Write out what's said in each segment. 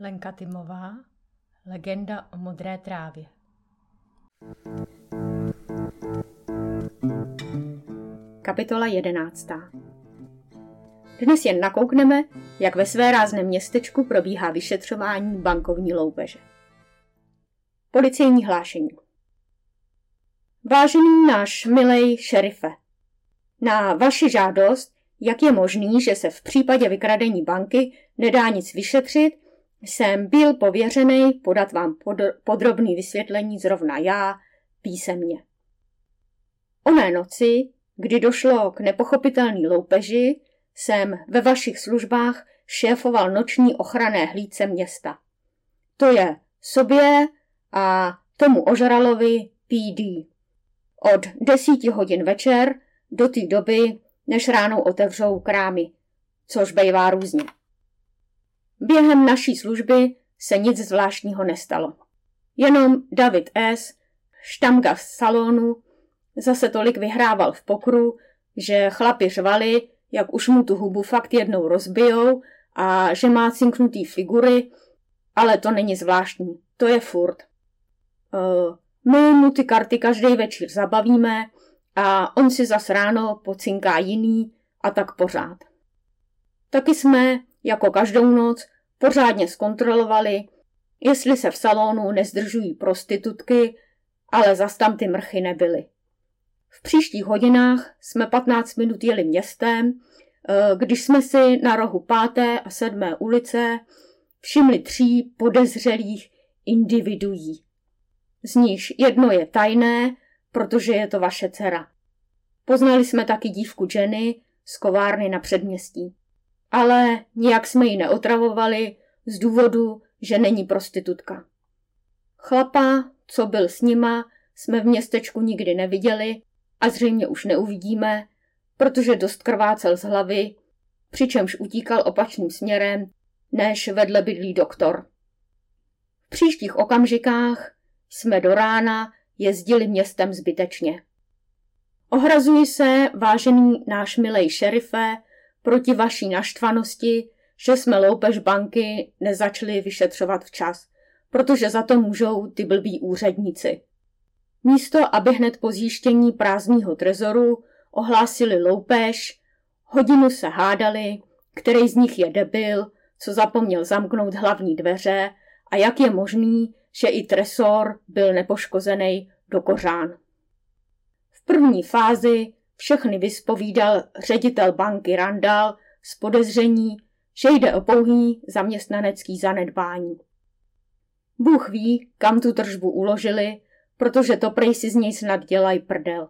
Lenka Tymová, Legenda o modré trávě. Kapitola 11. Dnes jen nakoukneme, jak ve své rázném městečku probíhá vyšetřování bankovní loupeže. Policejní hlášení. Vážený náš milej šerife, na vaši žádost, jak je možný, že se v případě vykradení banky nedá nic vyšetřit, jsem byl pověřený podat vám podrobný vysvětlení zrovna já písemně. Oné noci, kdy došlo k nepochopitelný loupeži, jsem ve vašich službách šéfoval noční ochranné hlídce města. To je sobě a tomu ožralovi PD. Od desíti hodin večer do té doby, než ráno otevřou krámy, což bývá různě. Během naší služby se nic zvláštního nestalo. Jenom David S., štamga z salonu, zase tolik vyhrával v pokru, že chlapi řvali, jak už mu tu hubu fakt jednou rozbijou a že má cinknutý figury, ale to není zvláštní, to je furt. Uh, my mu ty karty každý večer zabavíme a on si zas ráno pocinká jiný a tak pořád. Taky jsme, jako každou noc, pořádně zkontrolovali, jestli se v salonu nezdržují prostitutky, ale zas tam ty mrchy nebyly. V příštích hodinách jsme 15 minut jeli městem, eh, když jsme si na rohu páté a sedmé ulice všimli tří podezřelých individuí. Z níž jedno je tajné, protože je to vaše dcera. Poznali jsme taky dívku Jenny z kovárny na předměstí. Ale nijak jsme ji neotravovali z důvodu, že není prostitutka. Chlapa, co byl s nima, jsme v městečku nikdy neviděli a zřejmě už neuvidíme, protože dost krvácel z hlavy, přičemž utíkal opačným směrem, než vedle bydlí doktor. V příštích okamžikách jsme do rána jezdili městem zbytečně. Ohrazuji se, vážený náš milej šerife, proti vaší naštvanosti, že jsme loupež banky nezačali vyšetřovat včas, protože za to můžou ty blbí úředníci. Místo, aby hned po zjištění prázdního trezoru ohlásili loupež, hodinu se hádali, který z nich je debil, co zapomněl zamknout hlavní dveře a jak je možný, že i tresor byl nepoškozený do kořán. V první fázi všechny vyspovídal ředitel banky Randall z podezření, že jde o pouhý zaměstnanecký zanedbání. Bůh ví, kam tu tržbu uložili, protože to prej si z něj snad dělají prdel.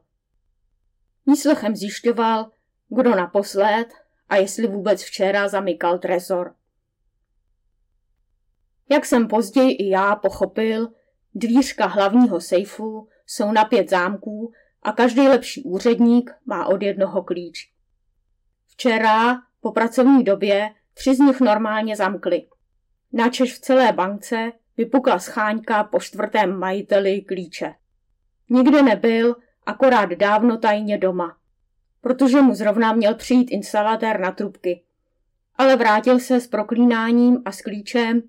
Výslechem zjišťoval, kdo naposled a jestli vůbec včera zamykal trezor. Jak jsem později i já pochopil, dvířka hlavního sejfu jsou na pět zámků a každý lepší úředník má od jednoho klíč. Včera, po pracovní době, tři z nich normálně zamkli. Načež v celé bance vypukla scháňka po čtvrtém majiteli klíče. Nikde nebyl, akorát dávno tajně doma, protože mu zrovna měl přijít instalatér na trubky. Ale vrátil se s proklínáním a s klíčem,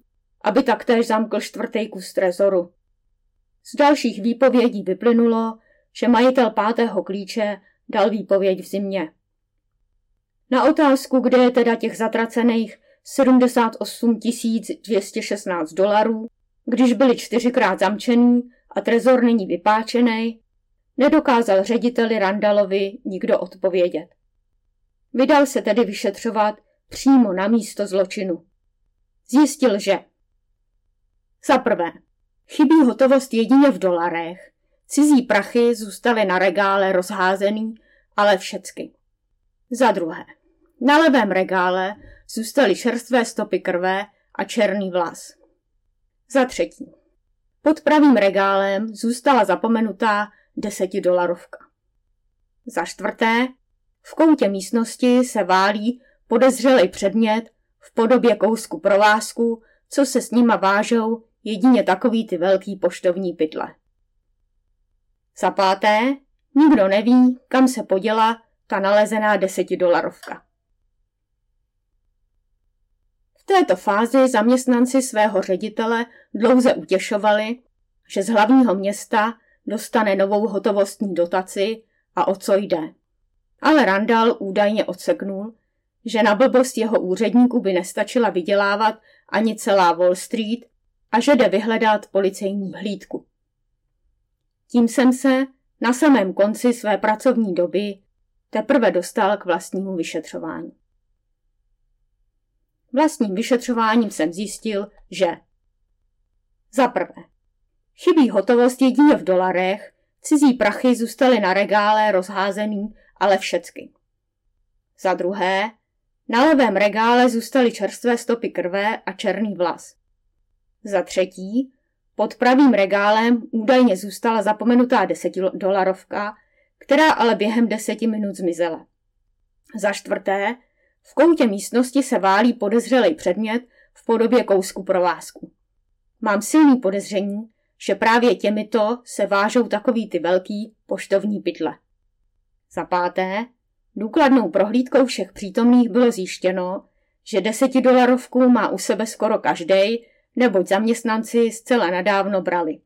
aby taktéž zamkl čtvrtý kus trezoru. Z dalších výpovědí vyplynulo, že majitel pátého klíče dal výpověď v zimě. Na otázku, kde je teda těch zatracených 78 216 dolarů, když byli čtyřikrát zamčený a trezor není vypáčený, nedokázal řediteli Randalovi nikdo odpovědět. Vydal se tedy vyšetřovat přímo na místo zločinu. Zjistil, že za prvé, chybí hotovost jedině v dolarech, cizí prachy zůstaly na regále rozházený, ale všecky. Za druhé, na levém regále zůstaly čerstvé stopy krve a černý vlas. Za třetí, pod pravým regálem zůstala zapomenutá desetidolarovka. Za čtvrté, v koutě místnosti se válí podezřelý předmět v podobě kousku provázku, co se s nima vážou jedině takový ty velký poštovní pytle. Za páté, nikdo neví, kam se poděla ta nalezená desetidolarovka. V této fázi zaměstnanci svého ředitele dlouze utěšovali, že z hlavního města dostane novou hotovostní dotaci a o co jde. Ale Randall údajně odseknul, že na blbost jeho úředníků by nestačila vydělávat ani celá Wall Street a že jde vyhledat policejní hlídku. Tím jsem se na samém konci své pracovní doby teprve dostal k vlastnímu vyšetřování. Vlastním vyšetřováním jsem zjistil, že za prvé chybí hotovost jedině v dolarech, cizí prachy zůstaly na regále rozházený, ale všecky. Za druhé, na levém regále zůstaly čerstvé stopy krve a černý vlas. Za třetí, pod pravým regálem údajně zůstala zapomenutá desetidolarovka, která ale během deseti minut zmizela. Za čtvrté, v koutě místnosti se válí podezřelý předmět v podobě kousku provázku. Mám silný podezření, že právě těmito se vážou takový ty velký poštovní pytle. Za páté, důkladnou prohlídkou všech přítomných bylo zjištěno, že desetidolarovku má u sebe skoro každý, neboť zaměstnanci zcela nadávno brali.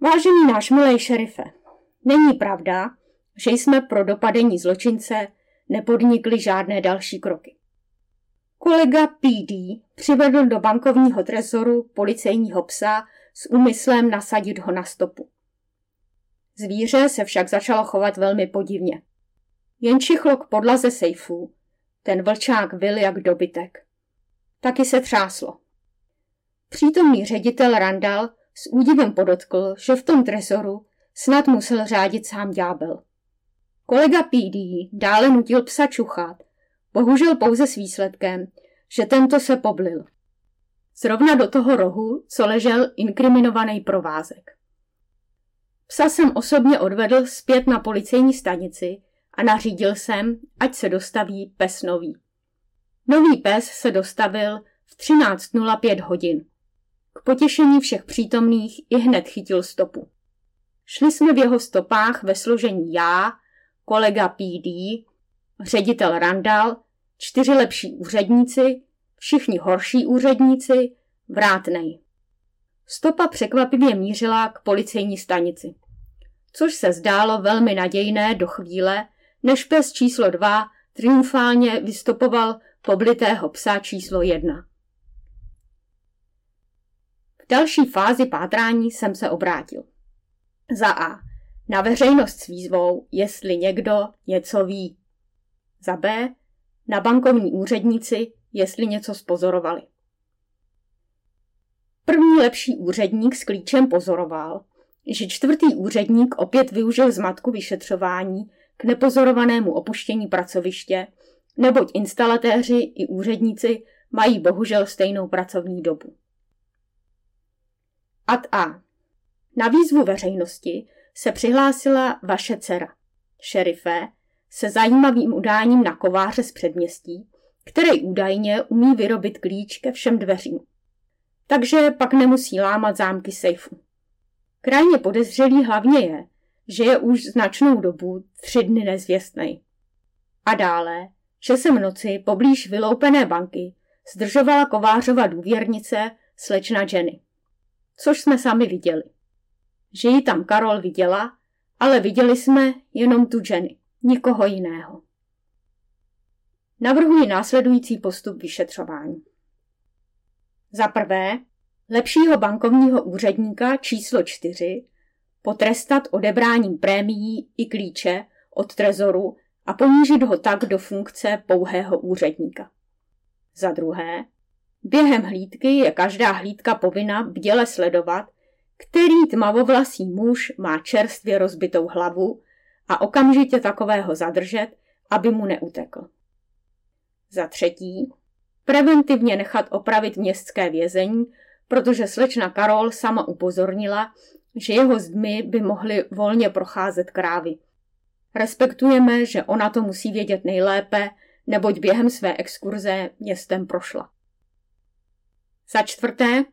Vážený náš milej šerife, není pravda, že jsme pro dopadení zločince nepodnikli žádné další kroky. Kolega PD přivedl do bankovního trezoru policejního psa s úmyslem nasadit ho na stopu. Zvíře se však začalo chovat velmi podivně. Jen čichlo k podlaze sejfů. Ten vlčák vil jak dobytek. Taky se třáslo. Přítomný ředitel Randall s údivem podotkl, že v tom trezoru snad musel řádit sám ďábel. Kolega PD dále nutil psa čuchat, bohužel pouze s výsledkem, že tento se poblil. Zrovna do toho rohu, co ležel inkriminovaný provázek. Psa jsem osobně odvedl zpět na policejní stanici a nařídil jsem, ať se dostaví pes nový. Nový pes se dostavil v 13.05 hodin. K potěšení všech přítomných i hned chytil stopu. Šli jsme v jeho stopách ve složení já, kolega PD, ředitel Randall, čtyři lepší úředníci, všichni horší úředníci, vrátnej. Stopa překvapivě mířila k policejní stanici. Což se zdálo velmi nadějné do chvíle, než pes číslo dva triumfálně vystopoval poblitého psa číslo jedna. V další fázi pátrání jsem se obrátil. Za A. Na veřejnost s výzvou, jestli někdo něco ví. Za B. Na bankovní úředníci, jestli něco spozorovali. První lepší úředník s klíčem pozoroval, že čtvrtý úředník opět využil zmatku vyšetřování k nepozorovanému opuštění pracoviště, neboť instalatéři i úředníci mají bohužel stejnou pracovní dobu. Ad A. Na výzvu veřejnosti se přihlásila vaše dcera, šerifé, se zajímavým udáním na kováře z předměstí, který údajně umí vyrobit klíč ke všem dveřím. Takže pak nemusí lámat zámky sejfu. Krajně podezřelý hlavně je, že je už značnou dobu tři dny nezvěstnej. A dále, v noci poblíž vyloupené banky zdržovala kovářova důvěrnice slečna Jenny. Což jsme sami viděli. Že ji tam Karol viděla, ale viděli jsme jenom tu Jenny, nikoho jiného. Navrhuji následující postup vyšetřování. Za prvé, lepšího bankovního úředníka číslo 4 potrestat odebráním prémií i klíče od trezoru a ponížit ho tak do funkce pouhého úředníka. Za druhé, během hlídky je každá hlídka povinna bděle sledovat, který tmavovlasý muž má čerstvě rozbitou hlavu a okamžitě takového zadržet, aby mu neutekl. Za třetí, preventivně nechat opravit městské vězení, protože slečna Karol sama upozornila, že jeho zdmi by mohly volně procházet krávy. Respektujeme, že ona to musí vědět nejlépe, neboť během své exkurze městem prošla. Za čtvrté,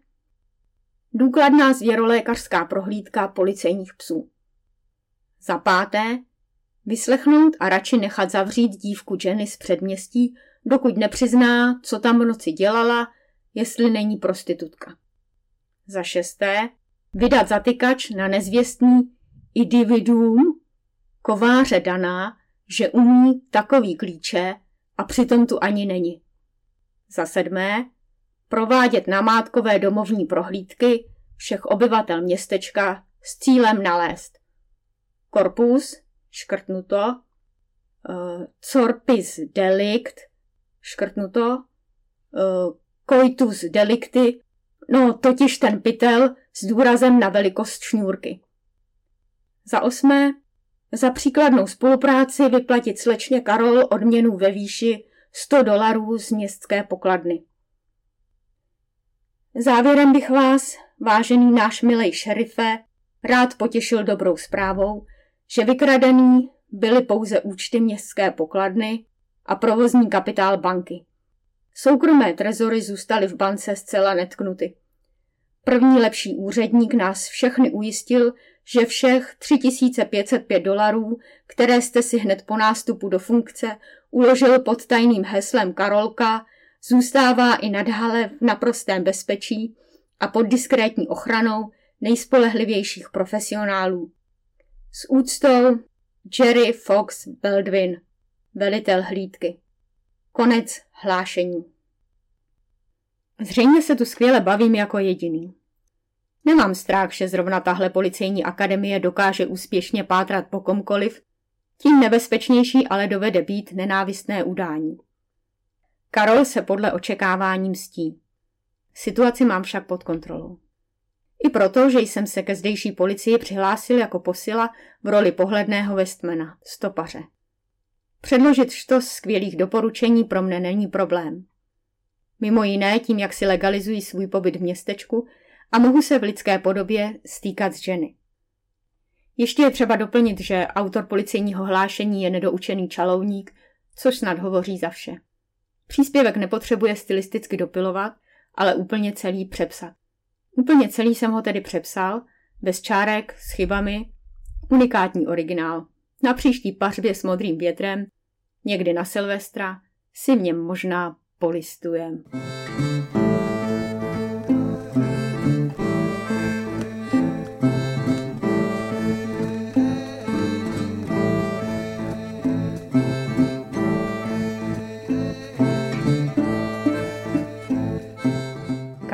důkladná zvěrolékařská prohlídka policejních psů. Za páté, vyslechnout a radši nechat zavřít dívku Jenny z předměstí dokud nepřizná, co tam v noci dělala, jestli není prostitutka. Za šesté, vydat zatykač na nezvěstný individuum, kováře daná, že umí takový klíče a přitom tu ani není. Za sedmé, provádět namátkové domovní prohlídky všech obyvatel městečka s cílem nalézt korpus, škrtnuto, uh, corpis delict, škrtnuto, uh, coitus delicti, no totiž ten pytel s důrazem na velikost šňůrky. Za osmé, za příkladnou spolupráci vyplatit slečně Karol odměnu ve výši 100 dolarů z městské pokladny. Závěrem bych vás, vážený náš milej šerife, rád potěšil dobrou zprávou, že vykradený byly pouze účty městské pokladny a provozní kapitál banky. Soukromé trezory zůstaly v bance zcela netknuty. První lepší úředník nás všechny ujistil, že všech 3505 dolarů, které jste si hned po nástupu do funkce uložil pod tajným heslem Karolka, zůstává i nadhale v naprostém bezpečí a pod diskrétní ochranou nejspolehlivějších profesionálů. S úctou Jerry Fox Baldwin, velitel hlídky. Konec hlášení. Zřejmě se tu skvěle bavím jako jediný. Nemám strach, že zrovna tahle policejní akademie dokáže úspěšně pátrat po komkoliv, tím nebezpečnější ale dovede být nenávistné udání. Karol se podle očekávání mstí. Situaci mám však pod kontrolou. I proto, že jsem se ke zdejší policii přihlásil jako posila v roli pohledného Westmana, stopaře. Předložit štos skvělých doporučení pro mne není problém. Mimo jiné tím, jak si legalizují svůj pobyt v městečku a mohu se v lidské podobě stýkat s ženy. Ještě je třeba doplnit, že autor policejního hlášení je nedoučený čalouník, což snad hovoří za vše. Příspěvek nepotřebuje stylisticky dopilovat, ale úplně celý přepsat. Úplně celý jsem ho tedy přepsal, bez čárek, s chybami, unikátní originál. Na příští pařbě s modrým větrem, někdy na Silvestra, si něm možná polistujem.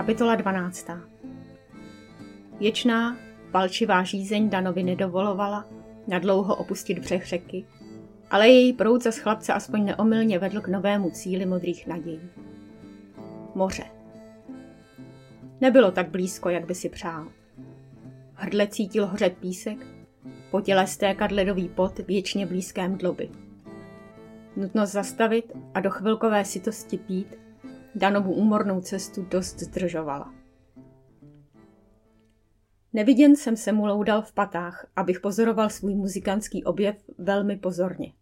Kapitola 12. Věčná, palčivá žízeň Danovi nedovolovala nadlouho opustit břeh řeky, ale její proud z chlapce aspoň neomylně vedl k novému cíli modrých nadějí. Moře. Nebylo tak blízko, jak by si přál. Hrdle cítil hořet písek, po těle stékat ledový pot věčně blízkém dloby. Nutnost zastavit a do chvilkové sitosti pít Danovu úmornou cestu dost zdržovala. Neviděn jsem se mu loudal v patách, abych pozoroval svůj muzikantský objev velmi pozorně.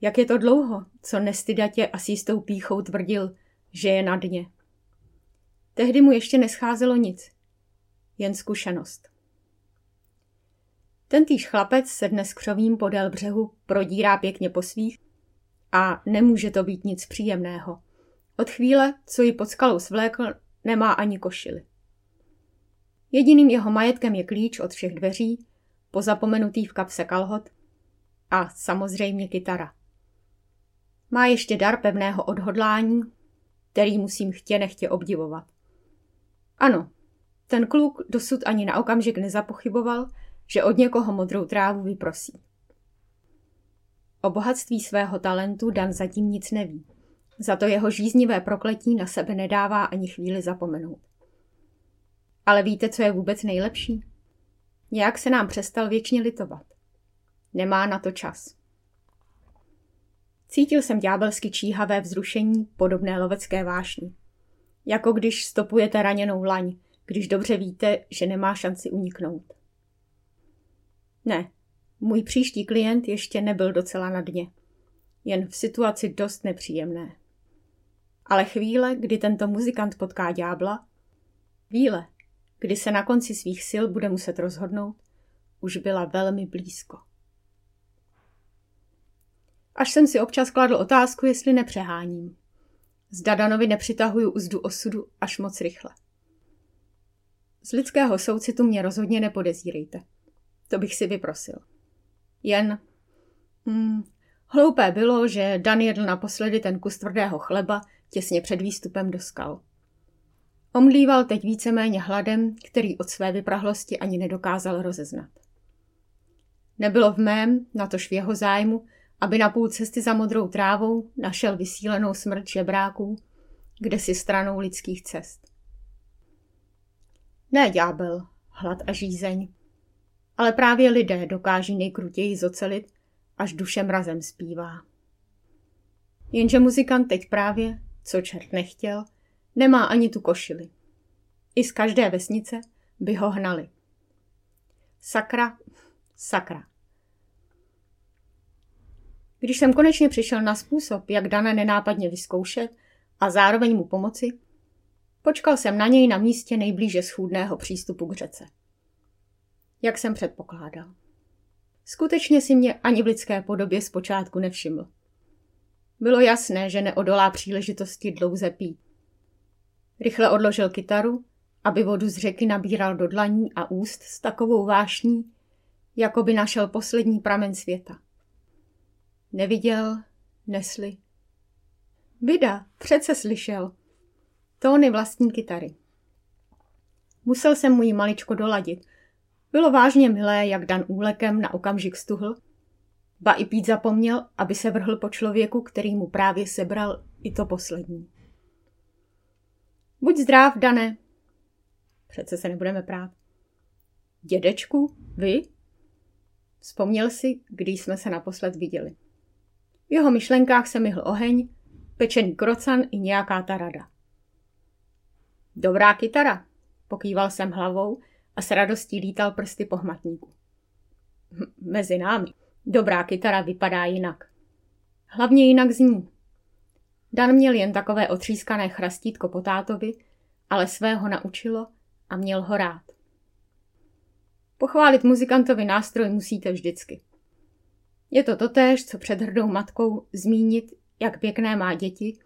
Jak je to dlouho, co nestydatě a s jistou píchou tvrdil, že je na dně. Tehdy mu ještě nescházelo nic, jen zkušenost. Tentýž chlapec se dnes křovím podél břehu prodírá pěkně po svých a nemůže to být nic příjemného. Od chvíle, co ji pod skalou svlékl, nemá ani košily. Jediným jeho majetkem je klíč od všech dveří, pozapomenutý v kapse kalhot a samozřejmě kytara. Má ještě dar pevného odhodlání, který musím chtě nechtě obdivovat. Ano, ten kluk dosud ani na okamžik nezapochyboval, že od někoho modrou trávu vyprosí. O bohatství svého talentu Dan zatím nic neví. Za to jeho žíznivé prokletí na sebe nedává ani chvíli zapomenout. Ale víte, co je vůbec nejlepší? Nějak se nám přestal věčně litovat. Nemá na to čas. Cítil jsem ďábelsky číhavé vzrušení, podobné lovecké vášni. Jako když stopujete raněnou laň, když dobře víte, že nemá šanci uniknout. Ne, můj příští klient ještě nebyl docela na dně. Jen v situaci dost nepříjemné. Ale chvíle, kdy tento muzikant potká ďábla, chvíle, kdy se na konci svých sil bude muset rozhodnout, už byla velmi blízko. Až jsem si občas kladl otázku, jestli nepřeháním. Zda Danovi nepřitahuju uzdu osudu až moc rychle. Z lidského soucitu mě rozhodně nepodezírejte. To bych si vyprosil. Jen... Hmm, hloupé bylo, že Dan jedl naposledy ten kus tvrdého chleba těsně před výstupem do skal. Omdlíval teď víceméně hladem, který od své vyprahlosti ani nedokázal rozeznat. Nebylo v mém, natož v jeho zájmu, aby na půl cesty za modrou trávou našel vysílenou smrt žebráků, kde si stranou lidských cest. Ne ďábel, hlad a žízeň, ale právě lidé dokáží nejkrutěji zocelit, až duše mrazem zpívá. Jenže muzikant teď právě, co čert nechtěl, nemá ani tu košili. I z každé vesnice by ho hnali. Sakra, sakra. Když jsem konečně přišel na způsob, jak Dana nenápadně vyzkoušet a zároveň mu pomoci, počkal jsem na něj na místě nejblíže schůdného přístupu k řece. Jak jsem předpokládal. Skutečně si mě ani v lidské podobě zpočátku nevšiml. Bylo jasné, že neodolá příležitosti dlouze pít. Rychle odložil kytaru, aby vodu z řeky nabíral do dlaní a úst s takovou vášní, jako by našel poslední pramen světa. Neviděl, nesli. Vida, přece slyšel. Tóny vlastní kytary. Musel jsem mu ji maličko doladit. Bylo vážně milé, jak Dan úlekem na okamžik stuhl. Ba i pít zapomněl, aby se vrhl po člověku, který mu právě sebral i to poslední. Buď zdrav, Dane. Přece se nebudeme prát. Dědečku, vy? Vzpomněl si, když jsme se naposled viděli. V jeho myšlenkách se myhl oheň, pečený krocan i nějaká ta rada. Dobrá kytara, pokýval jsem hlavou a s radostí lítal prsty po hmatníku. Hm, mezi námi. Dobrá kytara vypadá jinak. Hlavně jinak zní. Dan měl jen takové otřískané chrastítko po tátovi, ale svého naučilo a měl ho rád. Pochválit muzikantovi nástroj musíte vždycky. Je to totéž, co před hrdou matkou zmínit, jak pěkné má děti,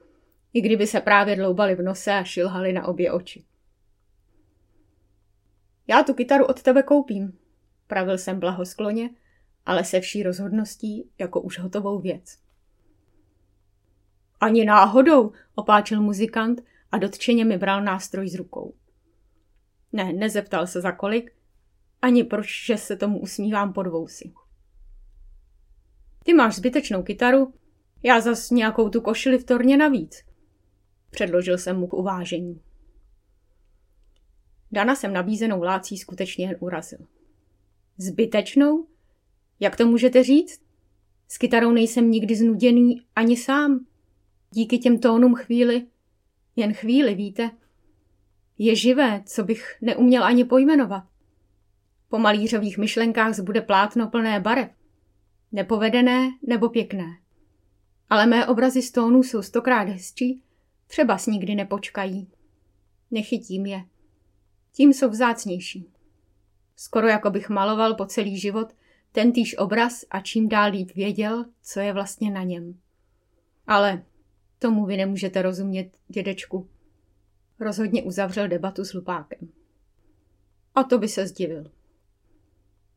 i kdyby se právě dloubali v nose a šilhali na obě oči. Já tu kytaru od tebe koupím, pravil jsem blahoskloně, ale se vší rozhodností jako už hotovou věc. Ani náhodou, opáčil muzikant a dotčeně mi bral nástroj z rukou. Ne, nezeptal se za kolik, ani proč, že se tomu usmívám pod vousy. Ty máš zbytečnou kytaru, já zas nějakou tu košili v torně navíc. Předložil jsem mu k uvážení. Dana jsem nabízenou lácí skutečně jen urazil. Zbytečnou? Jak to můžete říct? S kytarou nejsem nikdy znuděný ani sám. Díky těm tónům chvíli, jen chvíli, víte, je živé, co bych neuměl ani pojmenovat. Po malířových myšlenkách zbude plátno plné barev. Nepovedené nebo pěkné. Ale mé obrazy z tónů jsou stokrát hezčí, třeba s nikdy nepočkají. Nechytím je. Tím jsou vzácnější. Skoro jako bych maloval po celý život tentýž obraz a čím dál líp věděl, co je vlastně na něm. Ale tomu vy nemůžete rozumět, dědečku. Rozhodně uzavřel debatu s Lupákem. A to by se zdivil.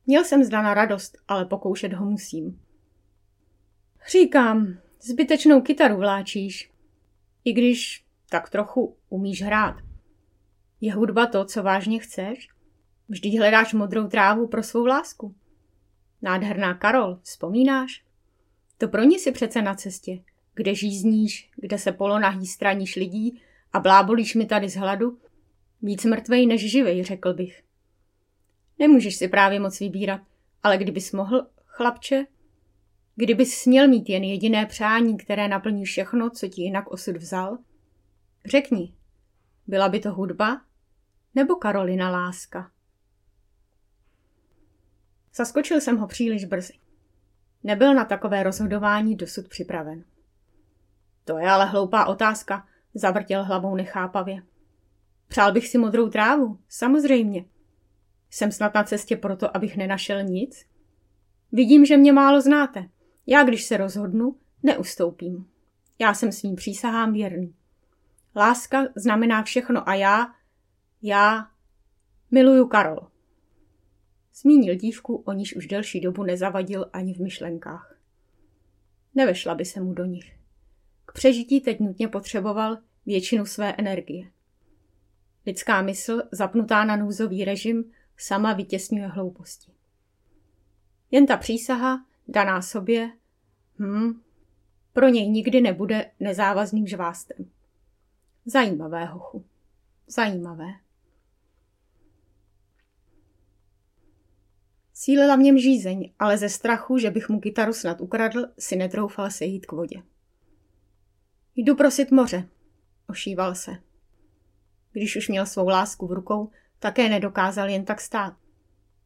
Měl jsem zdana radost, ale pokoušet ho musím. Říkám, zbytečnou kytaru vláčíš. I když tak trochu umíš hrát. Je hudba to, co vážně chceš? Vždyť hledáš modrou trávu pro svou lásku. Nádherná Karol, vzpomínáš? To pro ní si přece na cestě, kde žízníš, kde se polonahý straníš lidí a blábolíš mi tady z hladu. Víc mrtvej než živej, řekl bych. Nemůžeš si právě moc vybírat, ale kdybys mohl, chlapče, kdybys směl mít jen jediné přání, které naplní všechno, co ti jinak osud vzal, řekni, byla by to hudba nebo Karolina láska? Zaskočil jsem ho příliš brzy. Nebyl na takové rozhodování dosud připraven. To je ale hloupá otázka, zavrtěl hlavou nechápavě. Přál bych si modrou trávu, samozřejmě. Jsem snad na cestě proto, abych nenašel nic? Vidím, že mě málo znáte. Já, když se rozhodnu, Neustoupím. Já jsem svým přísahám věrný. Láska znamená všechno a já, já miluju Karol. Zmínil dívku, o níž už delší dobu nezavadil ani v myšlenkách. Nevešla by se mu do nich. K přežití teď nutně potřeboval většinu své energie. Lidská mysl, zapnutá na nouzový režim, sama vytěsňuje hlouposti. Jen ta přísaha, daná sobě, hm, pro něj nikdy nebude nezávazným žvástem. Zajímavé, hochu. Zajímavé. Sílila v něm žízeň, ale ze strachu, že bych mu kytaru snad ukradl, si netroufal se jít k vodě. Jdu prosit moře, ošíval se. Když už měl svou lásku v rukou, také nedokázal jen tak stát.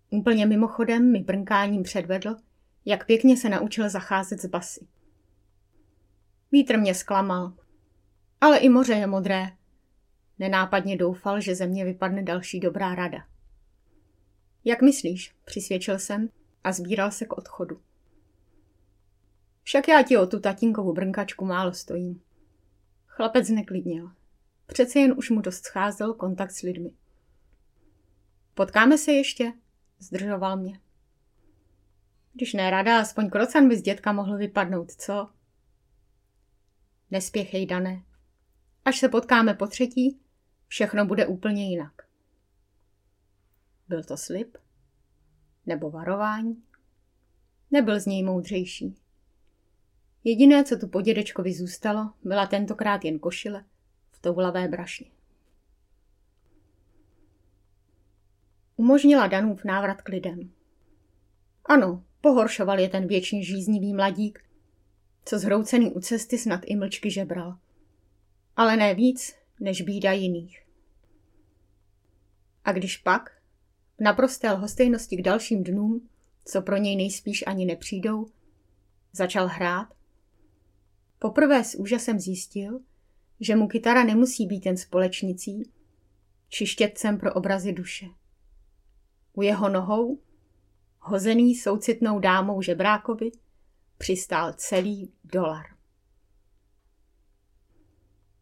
Úplně mimochodem mi brnkáním předvedl, jak pěkně se naučil zacházet s basy. Vítr mě zklamal. Ale i moře je modré. Nenápadně doufal, že ze mě vypadne další dobrá rada. Jak myslíš, přisvědčil jsem a sbíral se k odchodu. Však já ti o tu tatínkovou brnkačku málo stojím. Chlapec neklidnil. Přece jen už mu dost scházel kontakt s lidmi. Potkáme se ještě? Zdržoval mě. Když ne rada, aspoň krocan by z dětka mohl vypadnout, co? Nespěchej, Dané. Až se potkáme po třetí, všechno bude úplně jinak. Byl to slib? Nebo varování? Nebyl z něj moudřejší. Jediné, co tu po dědečkovi zůstalo, byla tentokrát jen košile v toulavé brašně. Umožnila Danův návrat k lidem. Ano, pohoršoval je ten věčně žíznivý mladík, co zhroucený u cesty snad i mlčky žebral. Ale ne víc, než bída jiných. A když pak, naprosté lhostejnosti k dalším dnům, co pro něj nejspíš ani nepřijdou, začal hrát, poprvé s úžasem zjistil, že mu kytara nemusí být jen společnicí, či štětcem pro obrazy duše. U jeho nohou, hozený soucitnou dámou žebrákovi, přistál celý dolar.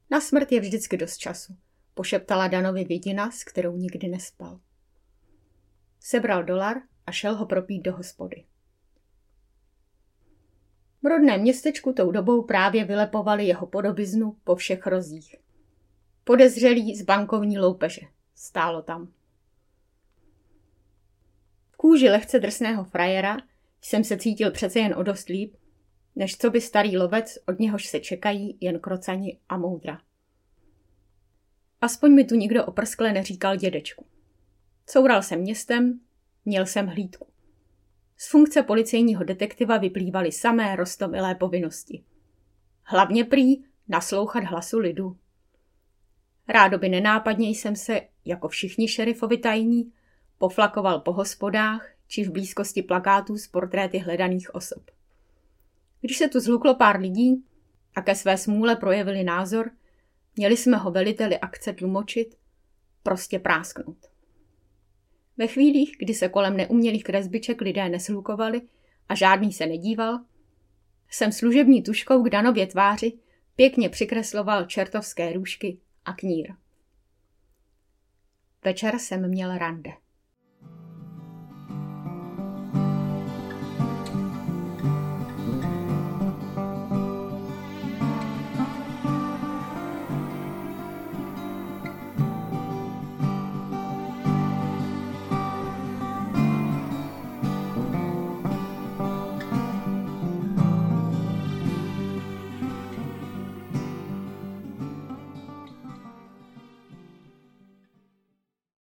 Na smrt je vždycky dost času, pošeptala Danovi vidina, s kterou nikdy nespal. Sebral dolar a šel ho propít do hospody. V rodném městečku tou dobou právě vylepovali jeho podobiznu po všech rozích. Podezřelý z bankovní loupeže. Stálo tam. V kůži lehce drsného frajera jsem se cítil přece jen o dost líp, než co by starý lovec, od něhož se čekají jen krocani a moudra. Aspoň mi tu nikdo oprskle neříkal dědečku. Coural jsem městem, měl jsem hlídku. Z funkce policejního detektiva vyplývaly samé rostomilé povinnosti. Hlavně prý naslouchat hlasu lidu. Rádoby nenápadně jsem se, jako všichni šerifovi tajní, poflakoval po hospodách či v blízkosti plakátů s portréty hledaných osob. Když se tu zhluklo pár lidí a ke své smůle projevili názor, měli jsme ho veliteli akce tlumočit, prostě prásknout. Ve chvílích, kdy se kolem neumělých kresbiček lidé neslukovali a žádný se nedíval, jsem služební tuškou k Danově tváři pěkně přikresloval čertovské růžky a knír. Večer jsem měl rande.